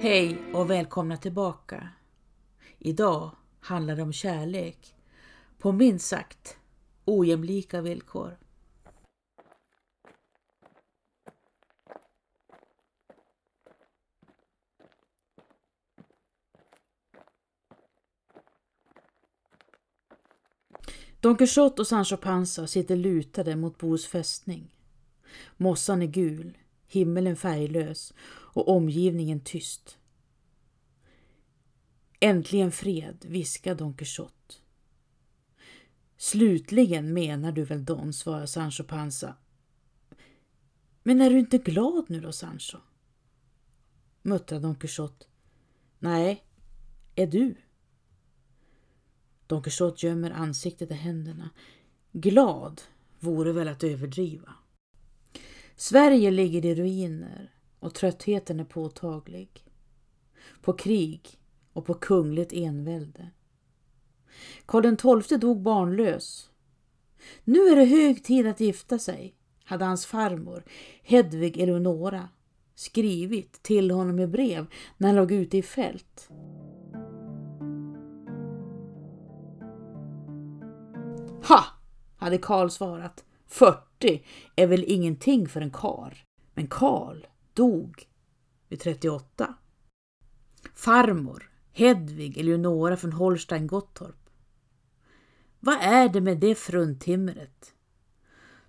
Hej och välkomna tillbaka. Idag handlar det om kärlek på minst sagt ojämlika villkor. Don Quixote och Sancho Panza sitter lutade mot Bos fästning. Mossan är gul, himmelen färglös och omgivningen tyst. Äntligen fred, viskar Don Quixote. Slutligen menar du väl Don, svarar Sancho Panza. Men är du inte glad nu då, Sancho? muttrar Don Quixote. Nej, är du? Don Quixote gömmer ansiktet i händerna. Glad vore väl att överdriva. Sverige ligger i ruiner och tröttheten är påtaglig. På krig och på kungligt envälde. Karl XII dog barnlös. Nu är det hög tid att gifta sig, hade hans farmor, Hedvig Eleonora, skrivit till honom i brev när han låg ute i fält. Ha! hade Karl svarat. 40 är väl ingenting för en kar. Men Karl dog vid 38. Farmor, Hedvig Eleonora från Holstein Gottorp. Vad är det med det fruntimret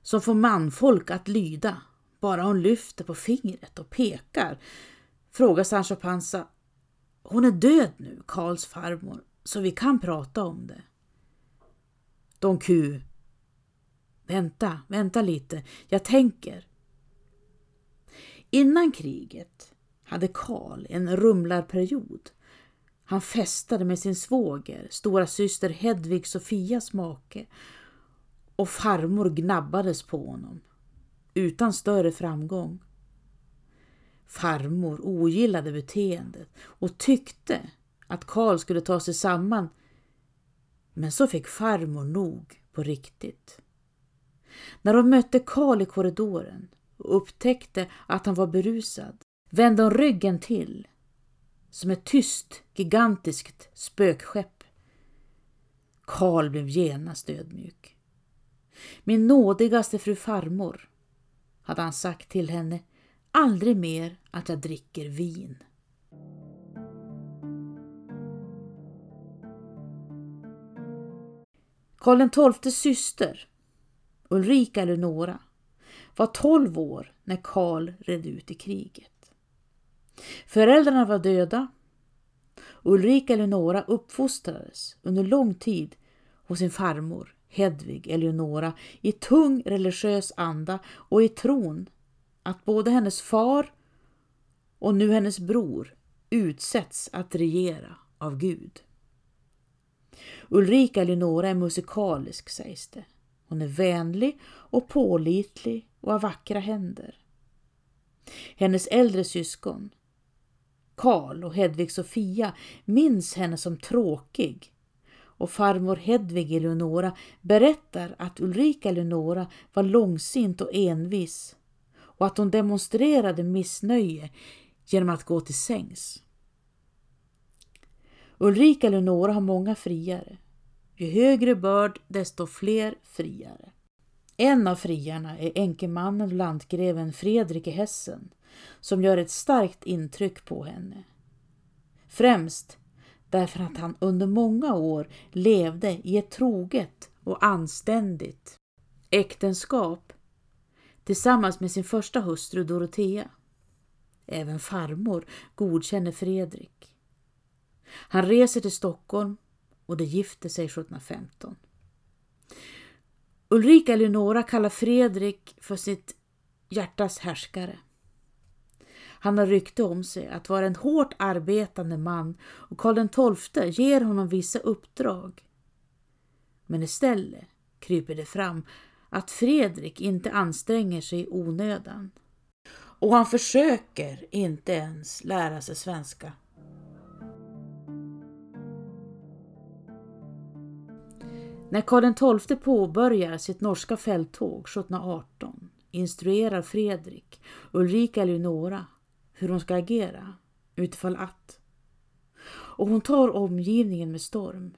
som får manfolk att lyda bara hon lyfter på fingret och pekar? Frågar Sancho Panza. Hon är död nu, Karls farmor, så vi kan prata om det. Don Q. Vänta, vänta lite, jag tänker. Innan kriget hade Karl en rumlarperiod. Han festade med sin svåger, stora syster Hedvig Sofias make och farmor gnabbades på honom. Utan större framgång. Farmor ogillade beteendet och tyckte att Karl skulle ta sig samman. Men så fick farmor nog på riktigt. När de mötte Karl i korridoren och upptäckte att han var berusad vände hon ryggen till som ett tyst, gigantiskt spökskepp. Karl blev genast ödmjuk. Min nådigaste fru farmor, hade han sagt till henne, aldrig mer att jag dricker vin. Karl XIIs syster, Ulrika Eleonora, var 12 år när Karl red ut i kriget. Föräldrarna var döda. Ulrika Eleonora uppfostrades under lång tid hos sin farmor Hedvig Eleonora i tung religiös anda och i tron att både hennes far och nu hennes bror utsätts att regera av Gud. Ulrika Eleonora är musikalisk sägs det. Hon är vänlig och pålitlig och har vackra händer. Hennes äldre syskon, Karl och Hedvig Sofia, minns henne som tråkig och farmor Hedvig Eleonora berättar att Ulrika Eleonora var långsint och envis och att hon demonstrerade missnöje genom att gå till sängs. Ulrika Eleonora har många friare. Ju högre börd, desto fler friare. En av friarna är enkemannen och lantgreven Fredrik i Hessen som gör ett starkt intryck på henne. Främst därför att han under många år levde i ett troget och anständigt äktenskap tillsammans med sin första hustru Dorotea. Även farmor godkänner Fredrik. Han reser till Stockholm och de gifter sig 1715. Ulrika Eleonora kallar Fredrik för sitt hjärtas härskare. Han har rykte om sig att vara en hårt arbetande man och Karl XII ger honom vissa uppdrag. Men istället kryper det fram att Fredrik inte anstränger sig i onödan. Och han försöker inte ens lära sig svenska. När Karl XII påbörjar sitt norska fälttåg 1718 instruerar Fredrik Ulrika Eleonora hur hon ska agera utifall att. Och hon tar omgivningen med storm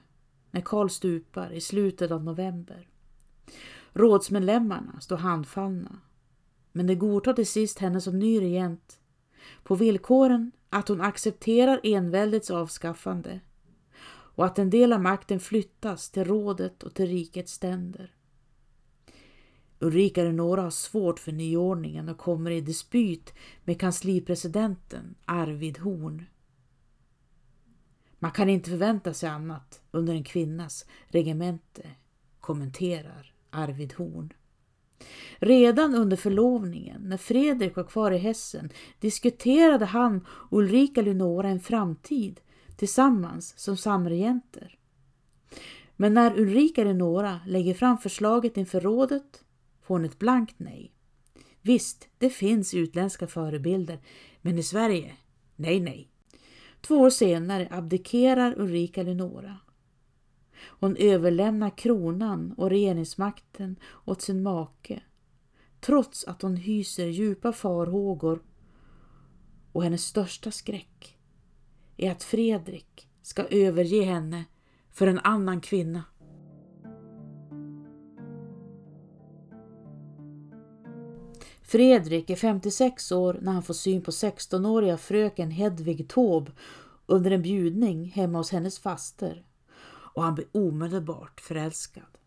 när Karl stupar i slutet av november. Rådsmedlemmarna står handfallna, men de godtar till sist henne som ny regent på villkoren att hon accepterar enväldets avskaffande och att en del av makten flyttas till rådet och till rikets ständer. Ulrika Eleonora har svårt för nyordningen och kommer i dispyt med kanslipresidenten Arvid Horn. Man kan inte förvänta sig annat under en kvinnas regemente, kommenterar Arvid Horn. Redan under förlovningen, när Fredrik var kvar i Hessen, diskuterade han och Ulrika Leonora en framtid tillsammans som samregenter. Men när Ulrika Leonora lägger fram förslaget inför rådet får hon ett blankt nej. Visst, det finns utländska förebilder, men i Sverige, nej nej. Två år senare abdikerar Ulrika Leonora. Hon överlämnar kronan och regeringsmakten åt sin make, trots att hon hyser djupa farhågor och hennes största skräck är att Fredrik ska överge henne för en annan kvinna. Fredrik är 56 år när han får syn på 16-åriga fröken Hedvig Taube under en bjudning hemma hos hennes faster och han blir omedelbart förälskad.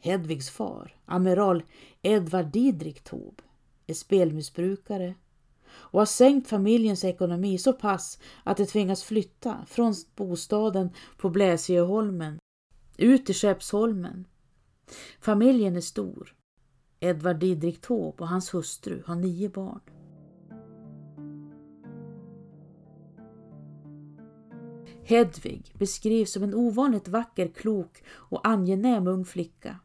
Hedvigs far, amiral Edvard Didrik Taube, är spelmissbrukare och har sänkt familjens ekonomi så pass att de tvingas flytta från bostaden på Bläsjöholmen ut till Skeppsholmen. Familjen är stor. Edvard Didrik Taube och hans hustru har nio barn. Hedvig beskrivs som en ovanligt vacker, klok och angenäm ung flicka.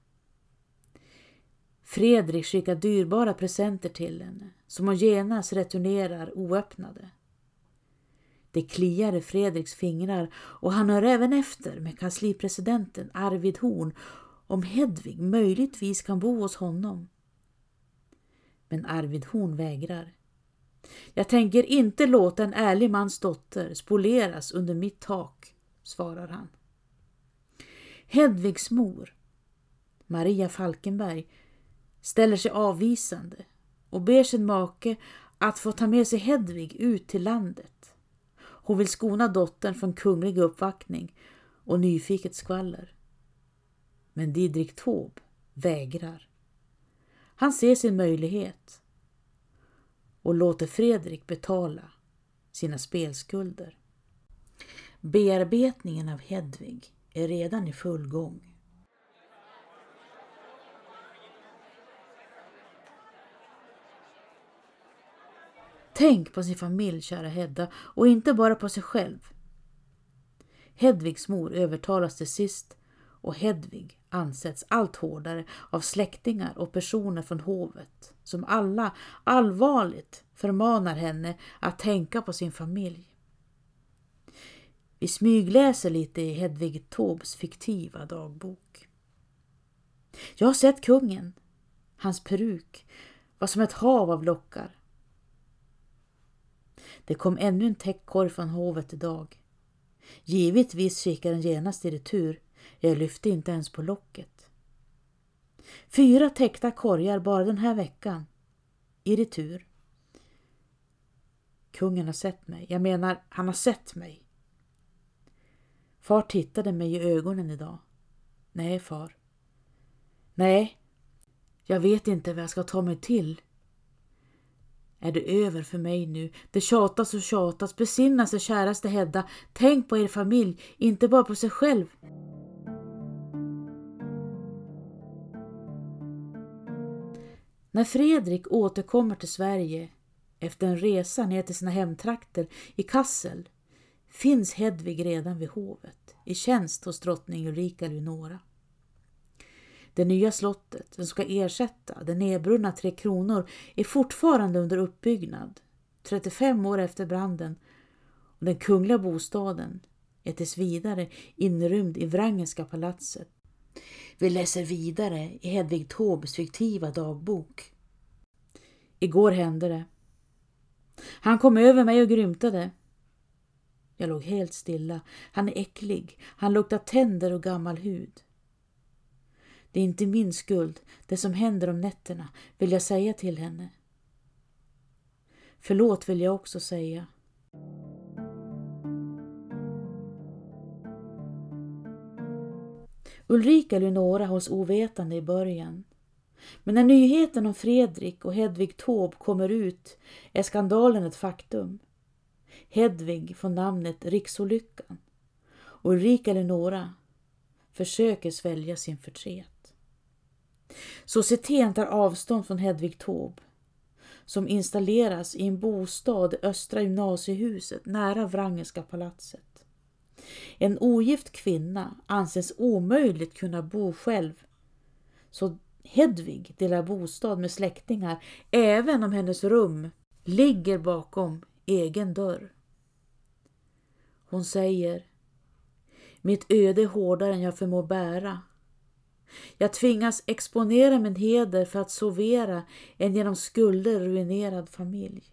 Fredrik skickar dyrbara presenter till henne som hon genast returnerar oöppnade. Det kliar i Fredriks fingrar och han hör även efter med kanslipresidenten Arvid Horn om Hedvig möjligtvis kan bo hos honom. Men Arvid Horn vägrar. Jag tänker inte låta en ärlig mans dotter spoleras under mitt tak, svarar han. Hedvigs mor, Maria Falkenberg, ställer sig avvisande och ber sin make att få ta med sig Hedvig ut till landet. Hon vill skona dottern från kunglig uppvaktning och nyfiket skvaller. Men Didrik Taube vägrar. Han ser sin möjlighet och låter Fredrik betala sina spelskulder. Bearbetningen av Hedvig är redan i full gång. Tänk på sin familj, kära Hedda, och inte bara på sig själv. Hedvigs mor övertalas till sist och Hedvig ansätts allt hårdare av släktingar och personer från hovet som alla allvarligt förmanar henne att tänka på sin familj. Vi smygläser lite i Hedvig Taubes fiktiva dagbok. Jag har sett kungen. Hans peruk var som ett hav av lockar. Det kom ännu en täckkorg från hovet idag. Givetvis kikade den genast i retur. Jag lyfte inte ens på locket. Fyra täckta korgar bara den här veckan. I retur. Kungen har sett mig. Jag menar, han har sett mig. Far tittade mig i ögonen idag. Nej, far. Nej, jag vet inte vad jag ska ta mig till är det över för mig nu. Det tjatas och tjatas. Besinna sig käraste Hedda. Tänk på er familj, inte bara på sig själv. När Fredrik återkommer till Sverige efter en resa ner till sina hemtrakter i Kassel finns Hedvig redan vid hovet i tjänst hos drottning Ulrika Leonora. Det nya slottet, som ska ersätta det nedbrunna Tre Kronor, är fortfarande under uppbyggnad, 35 år efter branden. Och den kungliga bostaden är tills vidare inrymd i Wrangelska palatset. Vi läser vidare i Hedvig Taubes fiktiva dagbok. Igår hände det. Han kom över mig och grymtade. Jag låg helt stilla. Han är äcklig. Han luktar tänder och gammal hud. Det är inte min skuld, det som händer om nätterna, vill jag säga till henne. Förlåt vill jag också säga. Ulrika Lunora hålls ovetande i början. Men när nyheten om Fredrik och Hedvig Taube kommer ut är skandalen ett faktum. Hedvig får namnet Riksolyckan och Ulrika Lunora försöker svälja sin förtret. Societeten tar avstånd från Hedvig Taube som installeras i en bostad i Östra gymnasiehuset nära Wrangelska palatset. En ogift kvinna anses omöjligt kunna bo själv så Hedvig delar bostad med släktingar även om hennes rum ligger bakom egen dörr. Hon säger Mitt öde är hårdare än jag förmår bära. Jag tvingas exponera min heder för att sovera en genom skulder ruinerad familj.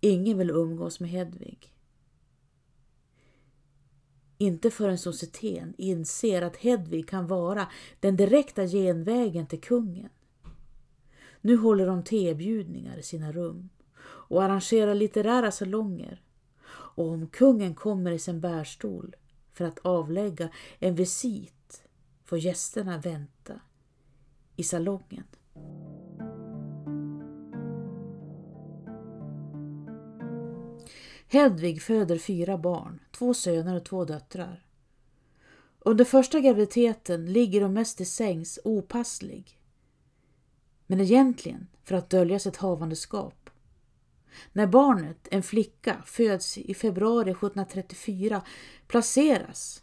Ingen vill umgås med Hedvig. Inte förrän societeten inser att Hedvig kan vara den direkta genvägen till kungen. Nu håller de tebjudningar i sina rum och arrangerar litterära salonger. Och om kungen kommer i sin bärstol för att avlägga en visit får gästerna vänta i salongen. Hedvig föder fyra barn, två söner och två döttrar. Under första graviditeten ligger hon mest i sängs opasslig. Men egentligen för att dölja sitt havandeskap. När barnet, en flicka, föds i februari 1734 placeras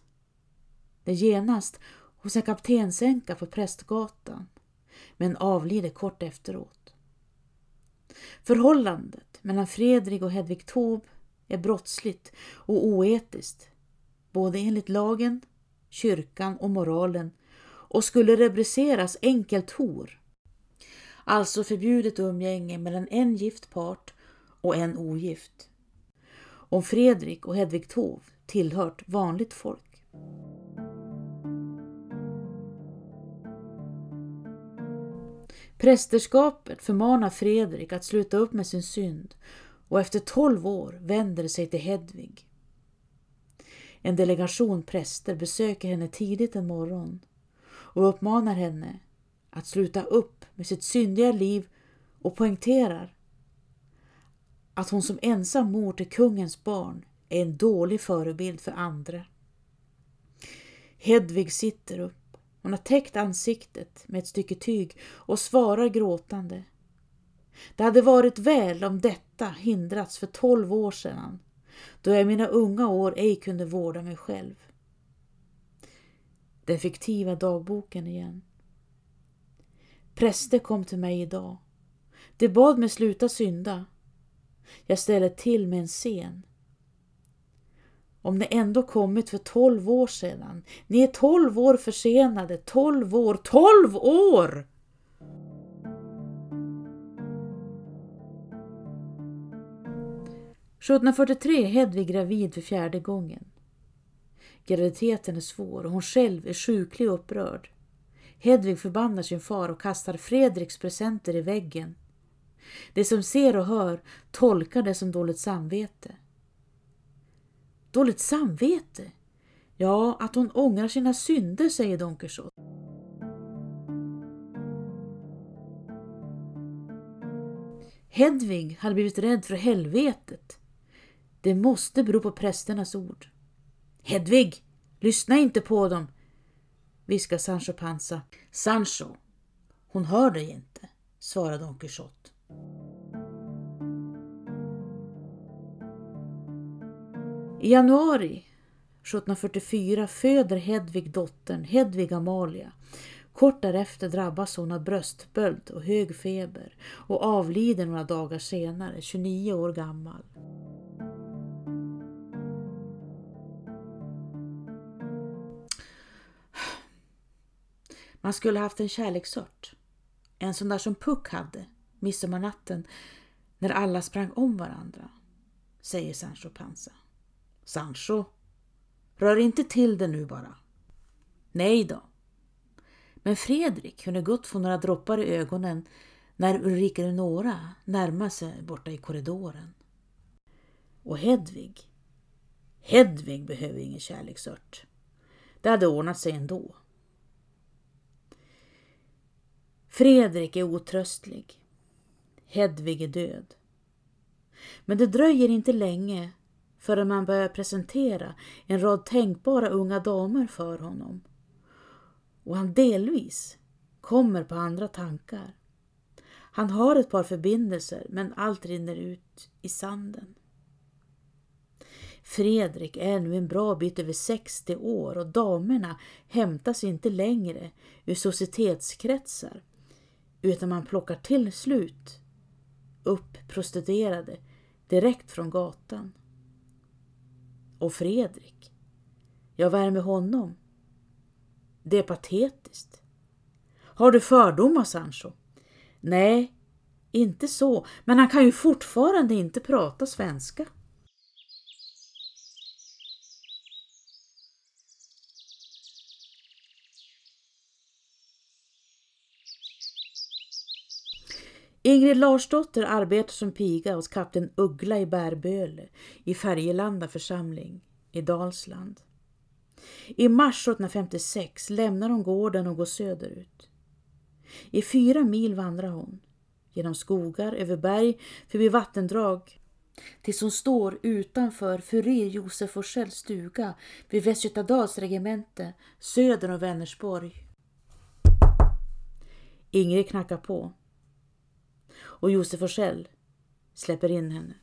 det genast hos en kaptensänka på Prästgatan men avlider kort efteråt. Förhållandet mellan Fredrik och Hedvig Taube är brottsligt och oetiskt, både enligt lagen, kyrkan och moralen och skulle rubriceras enkelt hor. Alltså förbjudet umgänge mellan en gift part och en ogift. Om Fredrik och Hedvig Taube tillhört vanligt folk. Prästerskapet förmanar Fredrik att sluta upp med sin synd och efter tolv år vänder det sig till Hedvig. En delegation präster besöker henne tidigt en morgon och uppmanar henne att sluta upp med sitt syndiga liv och poängterar att hon som ensam mor till kungens barn är en dålig förebild för andra. Hedvig sitter upp. Hon har täckt ansiktet med ett stycke tyg och svarar gråtande. Det hade varit väl om detta hindrats för tolv år sedan, då jag i mina unga år ej kunde vårda mig själv. Den fiktiva dagboken igen. Präster kom till mig idag. De bad mig sluta synda. Jag ställer till med en scen. Om ni ändå kommit för tolv år sedan. Ni är tolv år försenade. Tolv år. Tolv år! 1743 är Hedvig gravid för fjärde gången. Graviditeten är svår och hon själv är sjuklig och upprörd. Hedvig förbannar sin far och kastar Fredriks presenter i väggen. De som ser och hör tolkar det som dåligt samvete. Dåligt samvete? Ja, att hon ångrar sina synder, säger Don Quixote. Hedvig hade blivit rädd för helvetet det måste bero på prästernas ord. Hedvig, lyssna inte på dem, viskar Sancho Panza. Sancho, hon hör dig inte, svarar Don Quixote. I januari 1744 föder Hedvig dottern Hedvig Amalia. Kort därefter drabbas hon av bröstböld och hög feber och avlider några dagar senare, 29 år gammal. Man skulle haft en kärleksört. En sån där som Puck hade, midsommarnatten, när alla sprang om varandra, säger Sancho Panza. Sancho, rör inte till det nu bara. Nej då. Men Fredrik kunde gott få några droppar i ögonen när Ulrika Eleonora närmade sig borta i korridoren. Och Hedvig? Hedvig behöver ingen kärleksört. Det hade ordnat sig ändå. Fredrik är otröstlig. Hedvig är död. Men det dröjer inte länge förrän man börjar presentera en rad tänkbara unga damer för honom. Och han delvis kommer på andra tankar. Han har ett par förbindelser men allt rinner ut i sanden. Fredrik är nu en bra bit över 60 år och damerna hämtas inte längre ur societetskretsar utan man plockar till slut upp prostituerade direkt från gatan. Och Fredrik, Jag värmer honom? Det är patetiskt. Har du fördomar Sancho? Nej, inte så, men han kan ju fortfarande inte prata svenska. Ingrid Larsdotter arbetar som piga hos kapten Uggla i Bärböle i Färgelanda församling i Dalsland. I mars 1856 lämnar hon gården och går söderut. I fyra mil vandrar hon, genom skogar, över berg, förbi vattendrag, tills hon står utanför Furir Josef Forsells stuga vid Västgötadals regemente söder om Vänersborg. Ingrid knackar på och Josef Forsell släpper in henne.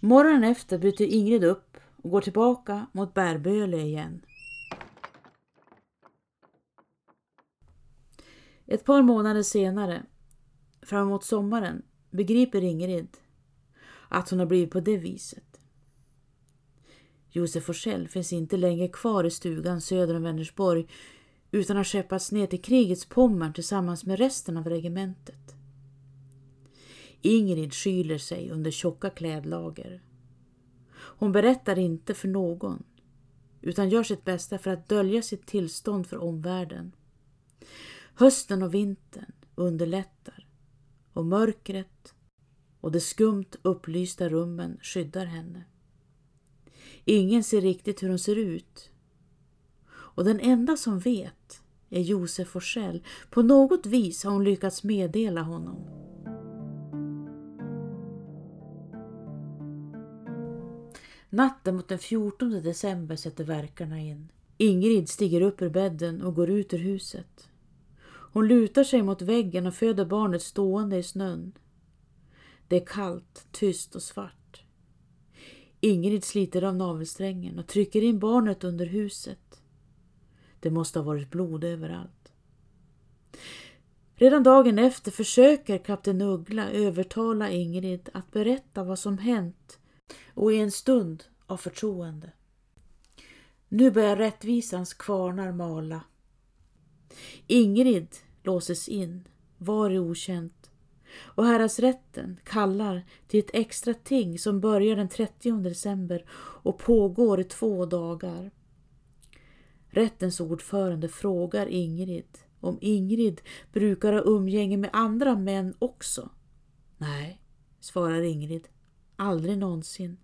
Morgonen efter bryter Ingrid upp och går tillbaka mot Bärböle igen. Ett par månader senare, framåt sommaren, begriper Ingrid att hon har blivit på det viset. Josef Forsell finns inte längre kvar i stugan söder om Vänersborg utan har skeppats ner till krigets Pommern tillsammans med resten av regementet. Ingrid skyler sig under tjocka klädlager. Hon berättar inte för någon utan gör sitt bästa för att dölja sitt tillstånd för omvärlden. Hösten och vintern underlättar och mörkret och de skumt upplysta rummen skyddar henne. Ingen ser riktigt hur hon ser ut. Och den enda som vet är Josef Forsell. På något vis har hon lyckats meddela honom. Natten mot den 14 december sätter verkarna in. Ingrid stiger upp ur bädden och går ut ur huset. Hon lutar sig mot väggen och föder barnet stående i snön. Det är kallt, tyst och svart. Ingrid sliter av navelsträngen och trycker in barnet under huset. Det måste ha varit blod överallt. Redan dagen efter försöker kapten Uggla övertala Ingrid att berätta vad som hänt och i en stund av förtroende. Nu börjar rättvisans kvarnar mala. Ingrid låses in, var är okänt och häradsrätten kallar till ett extra ting som börjar den 30 december och pågår i två dagar. Rättens ordförande frågar Ingrid om Ingrid brukar ha umgänge med andra män också. Nej, svarar Ingrid, aldrig någonsin.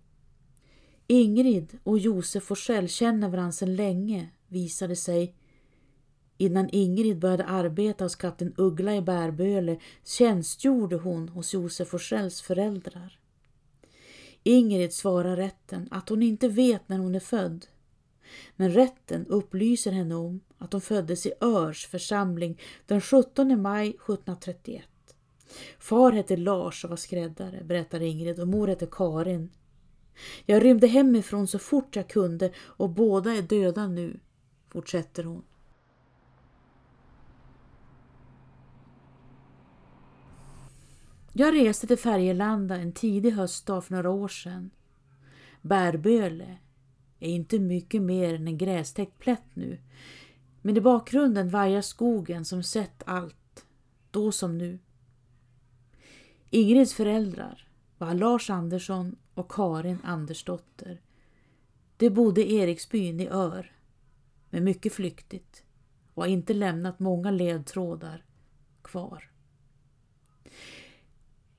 Ingrid och Josef Forsell känner varandra sedan länge, visade sig Innan Ingrid började arbeta hos kapten Uggla i Bärböle tjänstgjorde hon hos Josef Forsells föräldrar. Ingrid svarar rätten att hon inte vet när hon är född. Men rätten upplyser henne om att hon föddes i Örs församling den 17 maj 1731. Far hette Lars och var skräddare, berättar Ingrid, och mor hette Karin. Jag rymde hemifrån så fort jag kunde och båda är döda nu, fortsätter hon. Jag reste till Färgelanda en tidig höstdag för några år sedan. Bärböle är inte mycket mer än en grästäckt plätt nu. Men i bakgrunden vajar skogen som sett allt, då som nu. Ingrids föräldrar var Lars Andersson och Karin Andersdotter. De bodde i Eriksbyn i Ör, men mycket flyktigt och har inte lämnat många ledtrådar kvar.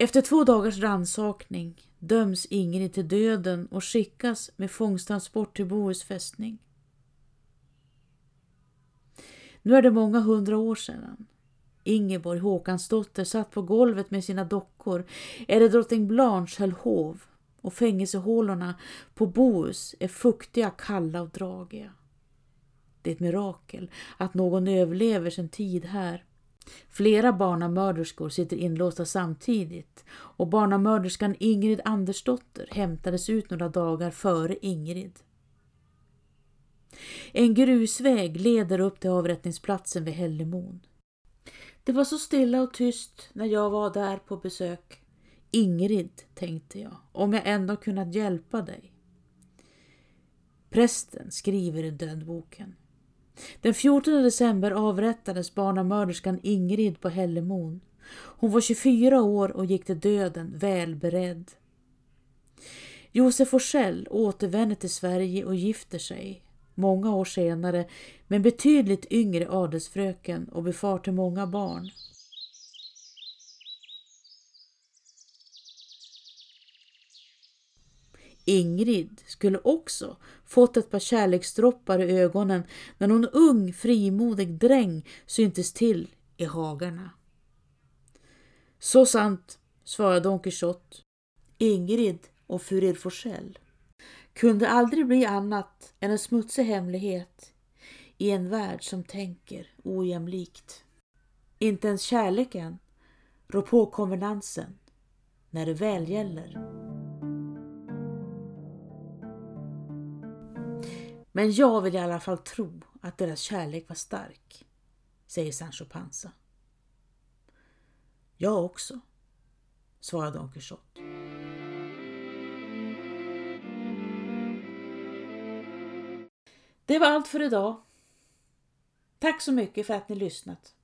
Efter två dagars rannsakning döms Ingrid till döden och skickas med fångstransport till Bohus fästning. Nu är det många hundra år sedan. Ingeborg Håkansdotter satt på golvet med sina dockor eller drottning Blanche höll hov och fängelsehålorna på Bohus är fuktiga, kalla och dragiga. Det är ett mirakel att någon överlever sin tid här. Flera barnamörderskor sitter inlåsta samtidigt och barnamörderskan Ingrid Andersdotter hämtades ut några dagar före Ingrid. En grusväg leder upp till avrättningsplatsen vid Hällemon. Det var så stilla och tyst när jag var där på besök. Ingrid, tänkte jag, om jag ändå kunnat hjälpa dig. Prästen skriver i dödboken. Den 14 december avrättades barnamörderskan Ingrid på Hällemon. Hon var 24 år och gick till döden väl beredd. Josef Forsell återvänder till Sverige och gifter sig många år senare med en betydligt yngre adelsfröken och befar till många barn. Ingrid skulle också fått ett par kärleksdroppar i ögonen när någon ung frimodig dräng syntes till i hagarna. Så sant, svarade Don Quixote. Ingrid och Furir Forsell kunde aldrig bli annat än en smutsig hemlighet i en värld som tänker ojämlikt. Inte ens kärleken rår på konvenansen när det väl gäller. Men jag vill i alla fall tro att deras kärlek var stark, säger Sancho Panza. Jag också, svarar Don Quixote. Det var allt för idag. Tack så mycket för att ni lyssnat.